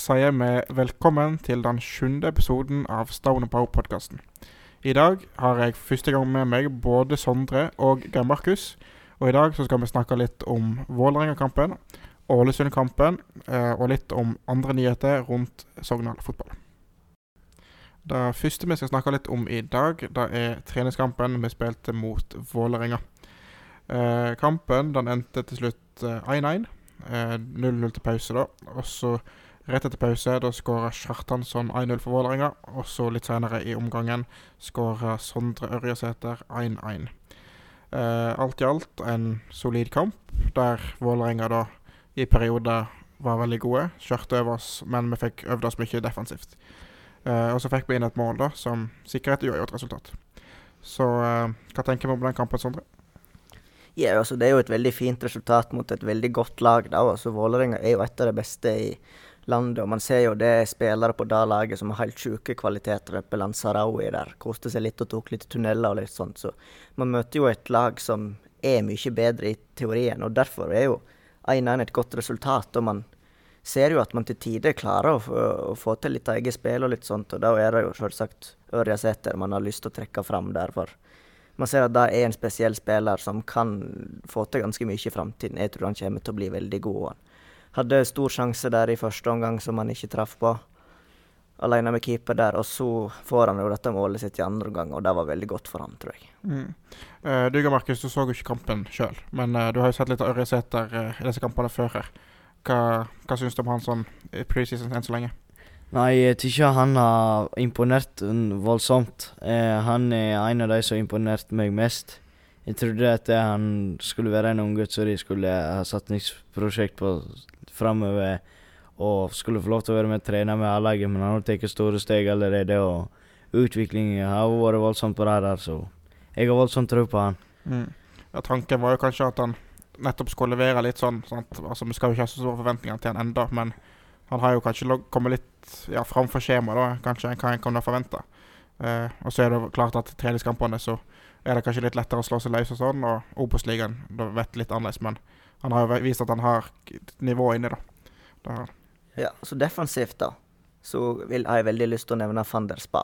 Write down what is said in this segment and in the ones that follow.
Sier vi velkommen til den sjuende episoden av Stone Power-podkasten. I dag har jeg første gang med meg både Sondre og Geir Markus. Og i dag så skal vi snakke litt om Vålerenga-kampen, Ålesund-kampen eh, og litt om andre nyheter rundt Sogndal fotball. Det første vi skal snakke litt om i dag, det er treningskampen vi spilte mot Vålerenga. Eh, kampen den endte til slutt eh, 1-1. Eh, 0-0 til pause, da. Og så rett etter pause da skåra Kjartansson 1-0 for Vålerenga. Og så litt senere i omgangen skåra Sondre Ørjasæter 1-1. Eh, alt i alt en solid kamp, der Vålerenga da i perioder var veldig gode. Kjørte over oss, men vi fikk øvd oss mye defensivt. Eh, og så fikk vi inn et mål da, som sikrer et resultat. Så eh, hva tenker vi om den kampen, Sondre? Ja, altså Det er jo et veldig fint resultat mot et veldig godt lag. da, altså Vålerenga er jo et av de beste i landet. og Man ser jo det er spillere på det laget som har helt sjuke kvaliteter. Eppeland Sarawi der koste seg litt og tok litt tunneler og litt sånt. Så man møter jo et lag som er mye bedre i teorien. og Derfor er jo 1-1 et godt resultat. og man ser jo at man til tider klarer å, å få til litt eget spill og litt sånt. og Da er det jo selvsagt Ørjasæter man har lyst til å trekke fram der. for man ser at det er en spesiell spiller som kan få til ganske mye i framtiden. Jeg tror han kommer til å bli veldig god. Hadde stor sjanse der i første omgang som han ikke traff på. Alene med keeper der, og så får han jo dette målet sitt i andre omgang, og det var veldig godt for ham, tror jeg. Mm. Uh, du Markus, du så jo ikke kampen sjøl, men uh, du har jo sett litt av Ørjesæter uh, i disse kampene før her. Hva, hva syns du om han sånn i preseason enn så lenge? Nei, jeg ikke han har imponert voldsomt. Eh, han er en av de som har imponert meg mest. Jeg trodde at han skulle være en unggutt som de skulle ha satsingsprosjekt på framover, og skulle få lov til å være med og trene med A-laget, men han har tatt store steg allerede, og utviklingen har vært voldsomt bra der, så jeg har voldsomt tro på han. Mm. Ja, tanken var jo kanskje at han nettopp skulle levere litt sånn. Sant? Altså, Vi skal jo ikke ha så store forventninger til han enda, men han har jo kanskje kommet litt ja, framfor skjemaet, da, kanskje, hva en kan forvente. Uh, og så er det klart at treningskampene så er det kanskje litt lettere å slå seg løs og sånn, og Obos-ligaen vet litt annerledes, men han har jo vist at han har nivå inni, da. Det ja, så defensivt, da, så vil, har jeg veldig lyst til å nevne van der Spa.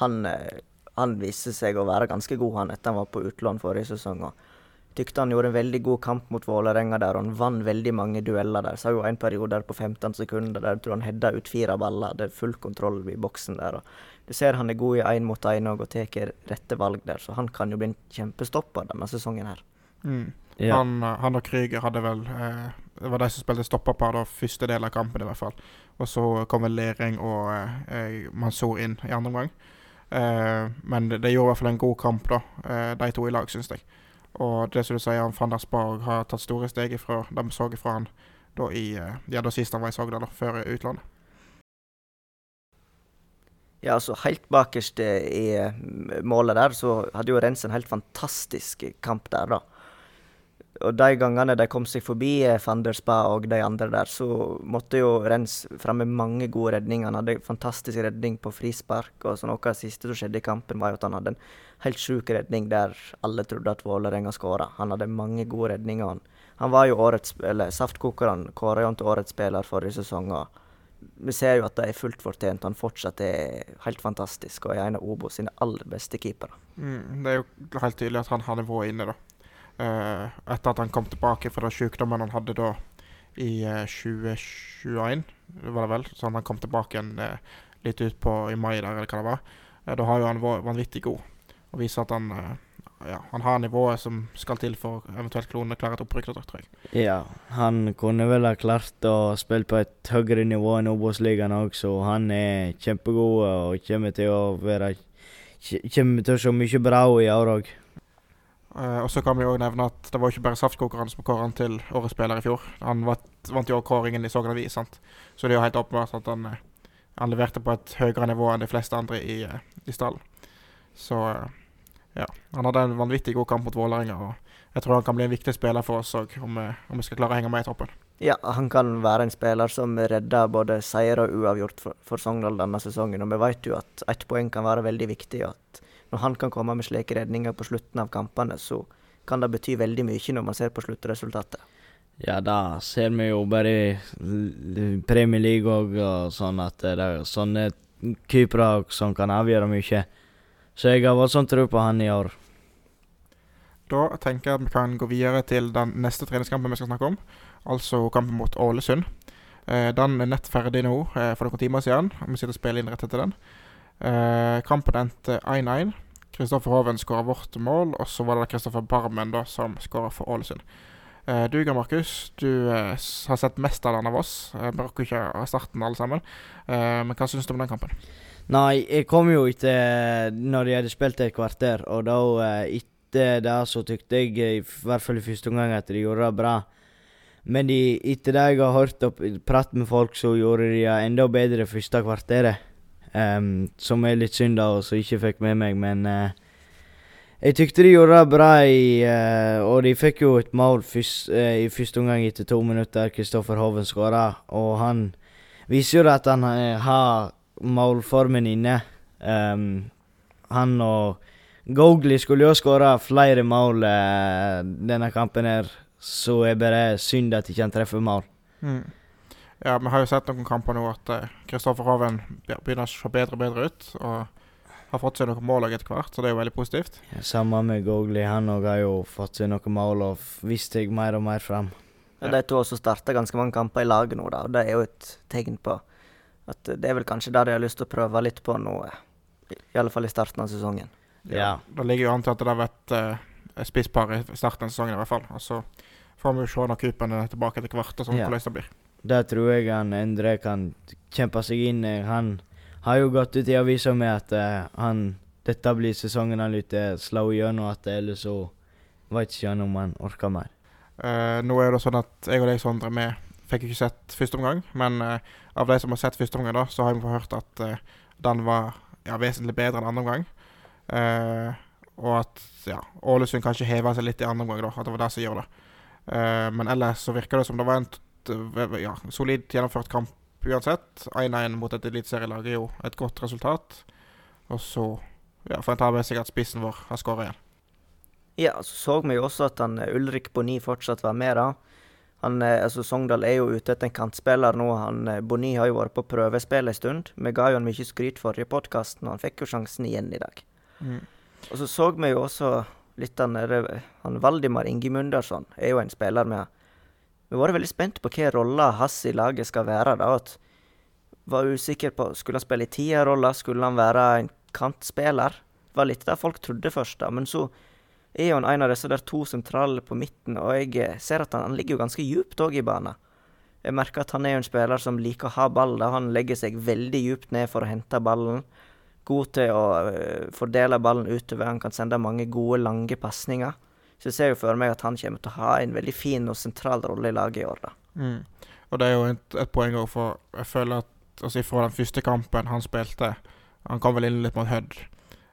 Han, eh, han viser seg å være ganske god, han, etter han var på utlån forrige sesong. og Tykte han gjorde en veldig god kamp mot Vålerenga der, og han vant veldig mange dueller der. Så jo en periode der på 15 sekunder der jeg tror han hedda ut fire baller, hadde full kontroll i boksen der. og Du ser han er god i én mot én og tar rette valg der, så han kan jo bli en kjempestopper denne sesongen her. Mm. Ja. Han, han, og Krüger hadde vel eh, Det var de som spilte stopperpar da, første del av kampen, i hvert fall. Og så kom vel Lering og eh, Mansour inn i andre omgang. Eh, men det, det, gjorde i hvert fall en god kamp, da, eh, de to i lag, syns jeg. Og det som du sier, van der Sparg har tatt store steg ifra det vi så fra han da i eh, Ja, da sist han var i Sogndal, før utlandet. Ja, altså helt bakerst i målet der, så hadde jo Rensen en helt fantastisk kamp der, da. Og de gangene de kom seg forbi Fanderspa Spa og de andre der, så måtte jo Rens fremme mange gode redninger. Han hadde fantastisk redning på frispark, og så noe av det siste som skjedde i kampen, var jo at han hadde en helt sjuk redning der alle trodde at Vålerenga skåra. Han hadde mange gode redninger. Han, han var jo årets, eller Saftkokeren kåra jo han til årets spiller forrige sesong. og vi ser jo at det er fullt fortjent. Han fortsatt er helt fantastisk og er en av Obos sine aller beste keepere. Mm, det er jo helt tydelig at han har nivået inne, da. Uh, etter at han kom tilbake fra sykdommen han hadde da i uh, 2021, var det vel. Så han kom tilbake igjen uh, litt utpå i mai der, eller hva det var. da har jo han vært vanvittig god. Og viser at han, ja, han har nivået som skal til for eventuelt klonene klare et opprykk, tror jeg. Ja, han kunne vel ha klart å spille på et høyere nivå enn Obos-ligaen òg, så han er kjempegod og kommer til å være Kommer til å se mye bra i år òg. Uh, og så kan vi jo nevne at det var ikke bare Saftkokeren som kåret han til årets spiller i fjor. Han vant, vant jo kåringen i Sogn Avis, sant. Så det er jo helt åpenbart at han, uh, han, leverte på et høyere nivå enn de fleste andre i, uh, i stallen. Så ja. Han hadde en vanvittig god kamp mot Vålerenga, og jeg tror han kan bli en viktig spiller for oss òg, om, om, vi skal klare å henge med i troppen. Ja, han kan være en spiller som redder både seier og uavgjort for, for Sogndal denne sesongen. Og vi vet jo at ett poeng kan være veldig viktig. og at når han kan komme med slike redninger på slutten av kampene, så kan det bety veldig mye når man ser på sluttresultatet. Ja, da ser vi jo bare i Premier League og, og sånn at det er sånne keepere som kan avgjøre mye. Så jeg har voldsom tro på han i år. Da tenker jeg at vi kan gå videre til den neste treningskampen vi skal snakke om. Altså kampen mot Ålesund. Eh, den er nett ferdig nå eh, for noen timer siden. Vi sitter og spiller inn rett etter den. Eh, kampen endte 1-1. Kristoffer Hoven skåra vårt mål, og så var det Kristoffer Barmen da som skåra for Ålesund. Eh, du Geir Markus, du eh, har sett mest av den av oss. Eh, vi rakk ikke av starten alle sammen. Eh, men hva syns du om den kampen? Nei, jeg kom jo etter når de hadde spilt et kvarter, og da eh, etter det så tykte jeg i hvert fall i første omgang at de gjorde det bra. Men de, etter det jeg har hørt og pratet med folk, så gjorde de det enda bedre første kvarteret. Em, som er litt synd, da, og som ikke fikk med meg, men eh, jeg tykte de gjorde det bra i uh, Og de fikk jo et mål først, uh, i første omgang etter to minutter. Kristoffer Hoven skåra, og han viser jo at han uh, har målformen inne. Um, han og Gogli skulle jo skåra flere mål denne kampen her, så er bare synd at ikke han treffer mål. Mm. Ja, vi har jo sett noen kamper nå at eh, Kristoffer Hoven begynner å se bedre og bedre ut. Og har fått seg noen mål etter hvert, så det er jo veldig positivt. Samme med Gogli, han òg har jo fått seg noen mål og vist seg mer og mer fram. Ja, de to har også starta ganske mange kamper i laget nå, da, og det er jo et tegn på at det er vel kanskje det de har lyst til å prøve litt på nå, eh, i i alle fall i starten av sesongen. Ja. Det ligger jo an til at det har vært uh, spisspar i starten av sesongen i hvert fall. Og så får vi jo se når kupene er tilbake etter hvert, og sånn Ja. hvordan det blir. Der tror jeg han Endre kan kjempe seg inn. Eh, Han har jo gått ut i avisa med at uh, han dette blir sesongen han lytter slå igjennom, at ellers så vet ikke han om han orker mer. Uh, nå er det sånn at jeg og deg, Sondre, vi fikk ikke sett første omgang. Men uh, av de som har sett første omgang, da, så har vi hørt at eh, den var ja, vesentlig bedre enn andre omgang. Eh, og at ja, Ålesund kanskje heva seg litt i andre omgang, da. At det var det som gjorde det. Eh, men ellers så virker det som det var en ja, solid gjennomført kamp uansett. 1-1 mot et eliteserielag er jo et godt resultat. Og så ja, ta med seg at spissen vår har skåra igjen. Ja, så så vi jo også at han eh, Ulrik Boni fortsatt var med, da. Han, eh, altså Sogndal er jo ute etter en kantspiller nå. Han, eh, Boni har jo vært på prøvespill en stund. Vi ga jo han mye skryt forrige podkast, og han fikk jo sjansen igjen i dag. Mm. Og så så vi jo også litt han, han Valdimar Ingemundersson er jo en spiller med Vi har vært veldig spent på hva rolla hans i laget skal være. da, at Var usikker på Skulle han spille i tierrolla, skulle han være en kantspiller? Det var litt det folk trodde først, da. Men så er han en av disse der to sentrale på midten, og jeg eh, ser at han, han ligger jo ganske djupt òg i banen. Jeg merker at han er en spiller som liker å ha ball. da. Han legger seg veldig djupt ned for å hente ballen god til å øh, fordele ballen utover. Han kan sende mange gode, lange pasninger. Så jeg ser jo for meg at han kommer til å ha en veldig fin og sentral rolle i laget i år. da. Mm. Og det er jo et, et poeng òg, for jeg føler at altså fra den første kampen han spilte Han kom vel inn litt mot Hødd.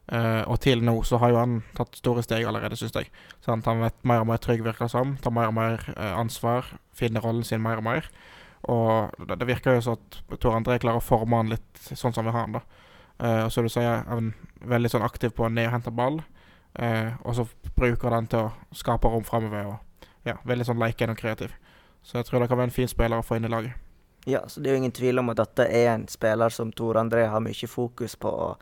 Uh, og til nå så har jo han tatt store steg allerede, syns jeg. Sånn, Han vet mer og mer trygg, virker som. Tar mer og mer uh, ansvar. Finner rollen sin mer og mer. Og det, det virker jo sånn at Tor André klarer å forme han litt sånn som vi har han, da. Uh, og så du sier, er veldig sånn aktiv på ned og hente ball. Eh, og så bruker den til å skape rom framover. Og ja, veldig sånn leikende og kreativ. Så jeg tror det kan være en fin spiller å få inn i laget. Ja, så Det er jo ingen tvil om at dette er en spiller som Tor André har mye fokus på. og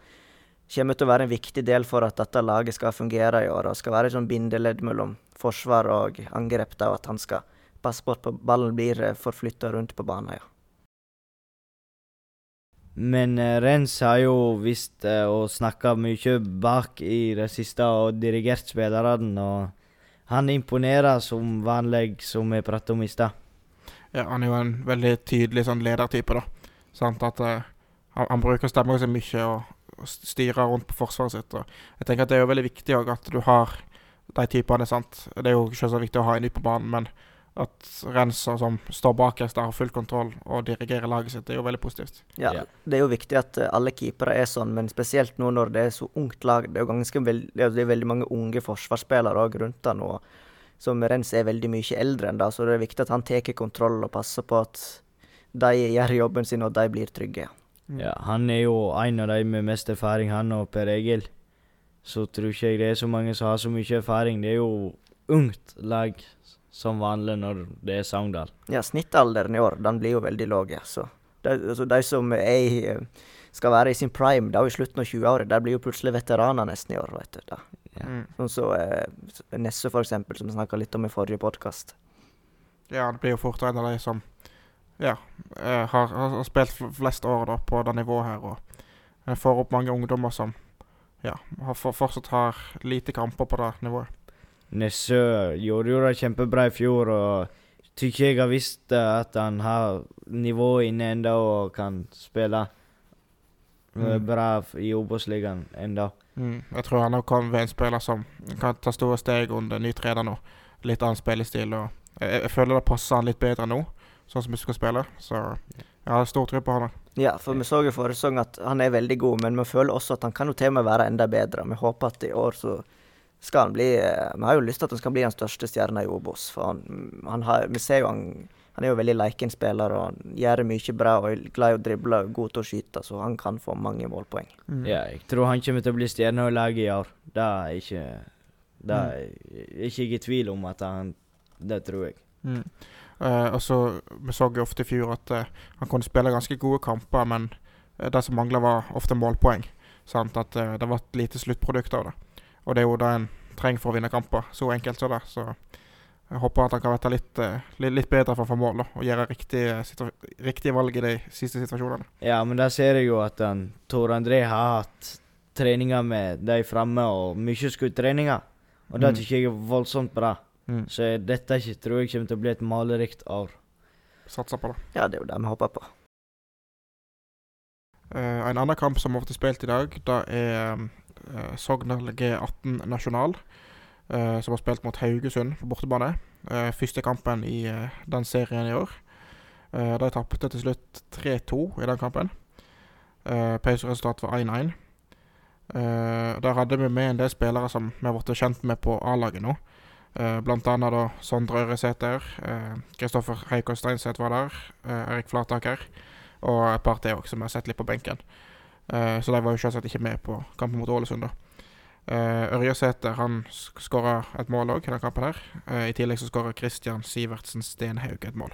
Kommer til å være en viktig del for at dette laget skal fungere i år. og Skal være et sånn bindeledd mellom forsvar og angrep. og At han skal passe på at ballen blir forflytta rundt på banen. ja. Men uh, Rens har jo visst eh, og snakka mye bak i det siste og dirigert spillerne. Og han imponerer som vanlig, som vi pratet om i stad. Ja, han er jo en veldig tydelig sånn ledertype, da. Sant at uh, han, han bruker stemmen sin mye og, og styrer rundt på forsvaret sitt. Og jeg tenker at det er jo veldig viktig òg at du har de typene, sant. Det er jo så viktig å ha en ny på banen, men at Renser som står bakerst der, har full kontroll og dirigerer laget sitt, det er jo veldig positivt. Ja. Det er jo viktig at eh, alle keepere er sånn, men spesielt nå når det er så ungt lag. Det er jo ganske veld, det er er veldig mange unge forsvarsspillere òg rundt han, og som Rens er veldig mye eldre enn da, så det er viktig at han tar kontroll og passer på at de gjør jobben sin, og de blir trygge. Mm. Ja, han er jo en av de med mest erfaring, han og Per Egil. Så tror ikke jeg det er så mange som har så mye erfaring. Det er jo ungt lag, som vanlig når det er Sogndal. Ja, snittalderen i år den blir jo veldig lav. Ja. Så de, altså, de som er eh, skal være i sin prime da i slutten av 20-året, der blir jo plutselig veteraner nesten i år. vet du. Da. Ja. Mm. Sånn som eh, Nesse, for eksempel, som vi snakka litt om i forrige podkast. Ja, det blir jo fort en av de som ja, eh, har, har spilt flest år da, på det nivået her. Og eh, får opp mange ungdommer som ja, har, fortsatt har lite kamper på det nivået. Nessø gjorde jo det kjempebra i fjor, og tykker jeg har visst eh, at han har nivået inne enda og kan spille eh, Mm. bra i Obos-ligaen enda. Mm. Jeg tror han har kommet ved en spiller som kan ta store steg under ny trener nå. Litt annen spillestil. og jeg, jeg føler det passer han litt bedre nå, sånn som vi skal spille. Så jeg har stor tro på han. Ja, for vi så jo forrige sesong at han er veldig god, men vi føler også at han kan jo til og med være enda bedre. Vi håper at i år så skal han bli eh, Vi har jo lyst til at han skal bli den største stjerna i Obos. For han, han har, vi ser jo han han er jo veldig leken spiller og han gjør mye bra og er glad i å drible og god til å skyte, så han kan få mange målpoeng. Mm. Ja, jeg tror han kommer til å bli stjerne i laget i år. Det er ikke Det er er ikke jeg i tvil om at han Det tror jeg. Mm. Uh, og så Vi så jo ofte i fjor at uh, han kunne spille ganske gode kamper, men uh, det som mangla, var ofte målpoeng. Sant? At det var et lite sluttprodukt av det. Og det er jo det en trenger for å vinne kamper. Så enkelt som det. Så jeg håper at han kan være litt, eh, litt, bedre for å få mål og gjøre riktige, situa- riktige valg i de siste situasjonene. Ja, men der ser jeg jo at han, Tor André har hatt treninger med de framme, og mye skuddtreninger. Og det Mm. tykker jeg er voldsomt bra. Mm. Så dette tror jeg kommer til å bli et malerikt år. Satser på det. Ja, det er jo det vi håper på. Uh, en annen kamp som har blitt spilt i dag, da er Sogndal G18 Nasjonal. eh, som har spilt mot Haugesund på bortebane. Eh, første kampen i eh, den serien i år. De tapte til slutt 3-2 i den kampen. Uh, Pauseresultat var 1-1. Eh, der hadde vi med en del spillere som vi har blitt kjent med på A-laget nå. Eh, blant annet da Sondre Øresæter, eh, Kristoffer Heikås Steinseth var der, eh, Erik Flataker og et par til òg, som jeg har sett litt på benken. Eh, så de var jo selvsagt ikke med på kampen mot Ålesund, da. Ørjasæter Ørjesæter han skåra et mål òg i den kampen. her Eh, I tillegg så skåra Christian Sivertsen Stenhaug et mål.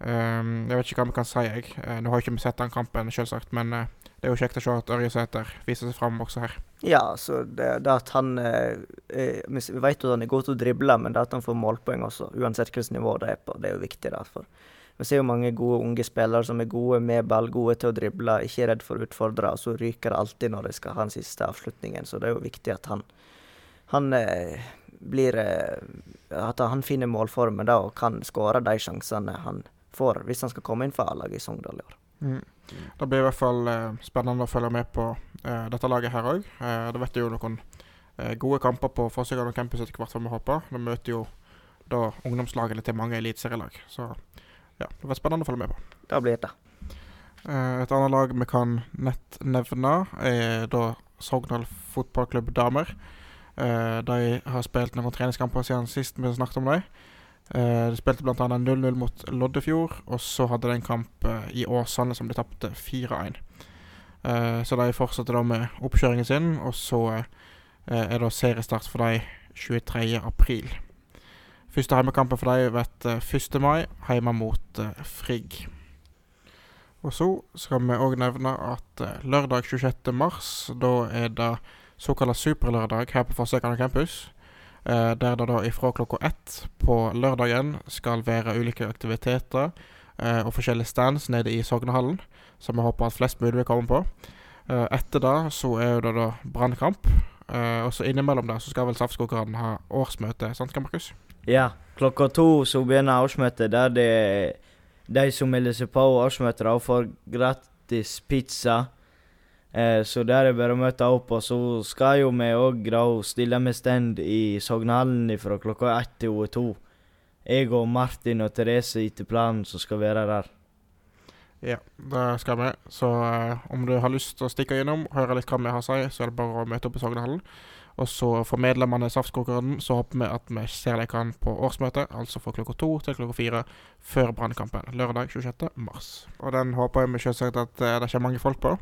Jeg vet ikke hva vi kan si, jeg. Eh, nå har ikke vi sett den kampen, selvsagt, men eh, det er jo kjekt å se at Ørjesæter viser seg fram også her. Ja, så det, det at han eh, eh, vi vet jo at han er god til å drible, men det at han får målpoeng også, uansett hvilket nivå det er på, det er jo viktig. derfor. Vi ser jo mange gode unge spillere som er gode med ball, gode til å drible, ikke er redd for og så ryker det alltid når de skal ha den siste avslutningen. Så det er jo viktig at han, han eh, blir eh, At han finner målformen da, og kan skåre de sjansene han får, hvis han skal komme inn for A-laget i Sogndal i år. Mm. Det blir i hvert fall eh, spennende å følge med på eh, dette laget her òg. Eh, det vet jo noen eh, gode kamper på Fossegården campus etter hvert, får vi håpe. De møter jo da ungdomslagene til mange eliteserielag. Så ja, det var spennende å følge med på. Det blir det. Eh, et annet lag vi kan nett nevne, er da Sogndal fotballklubb damer. Eh, de har spilt noen treningskamper siden sist vi snakket om dem. Uh, de spilte bl.a. 0-0 mot Loddefjord, og så hadde de en kamp eh, i Åsane som de tapte 4-1. Eh, så de fortsetter da med oppkjøringen sin, og så eh, er det seriestart for dem 23. Første heimekampen for dem blir eh, 1. mai, hjemme mot eh, Frigg. Og så skal vi òg nevne at eh, lørdag 26. mars, da er det såkalt superlørdag her på Forsøkende campus. Eh, der det da ifra klokka ett på lørdagen skal være ulike aktiviteter og forskjellige stands nede i Sognehallen, som vi håper at flest mulig vil komme på. Etter det så er det da brannkamp. Og så innimellom der så skal vel Saftskogerne ha årsmøte, sant Markus? Ja, klokka to så begynner årsmøtet, der det de som melder seg på årsmøtet, får gratis pizza. Eh, så der er bare å møte opp, og så skal jo vi òg stille med stand i Sognhallen fra klokka ett til to. Jeg og Martin og Therese etter planen som skal være der. Ja, det skal vi. Så eh, om du har lyst til å stikke innom, høre litt hva vi har å si, så er det bare å møte opp i Sognehallen. Og så for medlemmene i Saftkokeren så håper vi at vi ser dere på årsmøtet, altså fra klokka to til klokka fire før brannkampen, lørdag 26. mars. Og den håper jeg vi selvsagt at eh, det kommer mange folk på.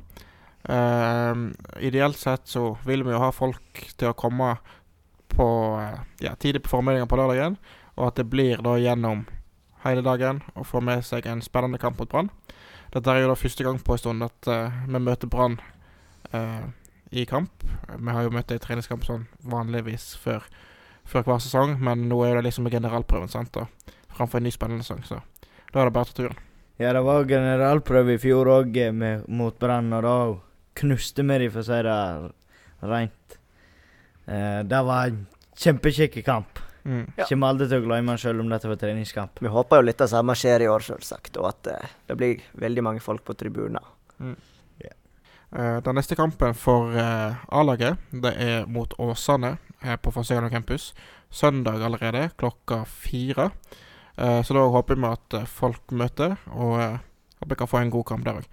Uh, ideelt sett så vil vi jo ha folk til å komme på eh, ja, tidlig på formiddagen på lørdagen. og at det blir da gjennom hele dagen å få med seg en spennende kamp mot Brann. Dette er jo da første gang på en stund at uh, vi møter Brann uh, i kamp. Vi har jo møtt dem i treningskamp sånn vanligvis før, før, hver sesong, men nå er det liksom generalprøven, sant, da, framfor en ny spennende sesong, så da er det bare å ta turen. Ja, det var generalprøve i fjor òg mot Brann, og da knuste vi dem, for å si det rent. Eh, det var en kjempekjekk kamp. Mm. Ja. Kommer aldri til å glemme den selv om dette var treningskamp. Vi håper jo litt av samme skjer i år, selvsagt, og at eh, det blir veldig mange folk på tribuner. Mm. Uh, den neste kampen for uh, A-laget det er mot Åsane her på Fonsegano campus. Søndag allerede, klokka fire. Så da håper vi at folk møter, og at vi kan få en god kamp der òg.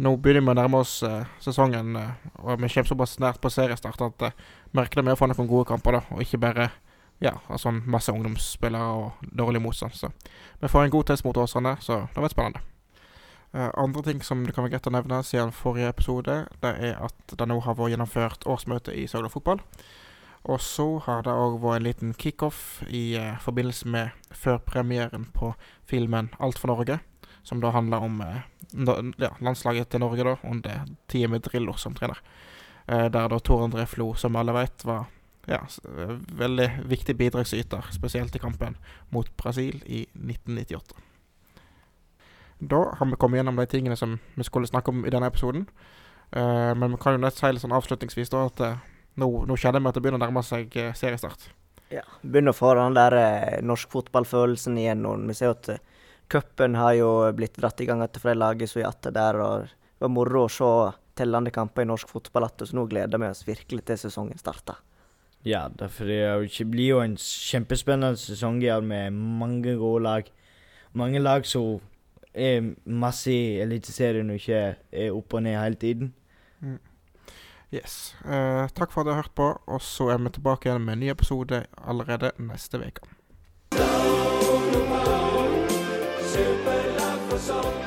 Nå begynner vi å nærme oss sesongen, og vi kommer såpass nært på seriestart at vi det med å få noen gode kamper, da, og ikke bare ja, altså masse ungdomsspillere og dårlig motstand. Så vi får en god test mot Åsane, så det var spennende. Uh, andre ting som det kan være greit å nevne siden forrige episode, det er at det nå har vært gjennomført årsmøte i Sogndal Fotball. Og så har det òg vært en liten kickoff i uh, forbindelse med førpremieren på filmen 'Alt for Norge', som da handler om uh, ja, landslaget til Norge da, under tida med Drillo som trener. der da Tor André Flo, som alle vet, var ja, eh, veldig viktig bidragsyter, spesielt i kampen mot Brasil i 1998. Da har vi kommet gjennom de tingene som vi skulle snakke om i denne episoden. Uh, men vi kan jo nett si litt sånn avslutningsvis da at uh, nå, nå kjenner vi at det begynner å nærme seg uh, seriestart. Ja, begynner å få den der norsk fotballfølelsen igjen nå. Vi ser jo at cupen har jo blitt dratt i gang etter flere lag som er igjen der. og Det var moro å se tellende kamper i norsk fotball igjen, så nå gleder vi oss virkelig til sesongen starter. Ja, for det blir jo en kjempespennende sesong her med mange gode lag. Mange lag som er masse i Eliteserien og ikke er opp og ned hele tiden. Mm. Yes. Uh, takk for at du har hørt på, og så er vi tilbake igjen med en ny episode allerede neste uke. Superlag for Sogndal.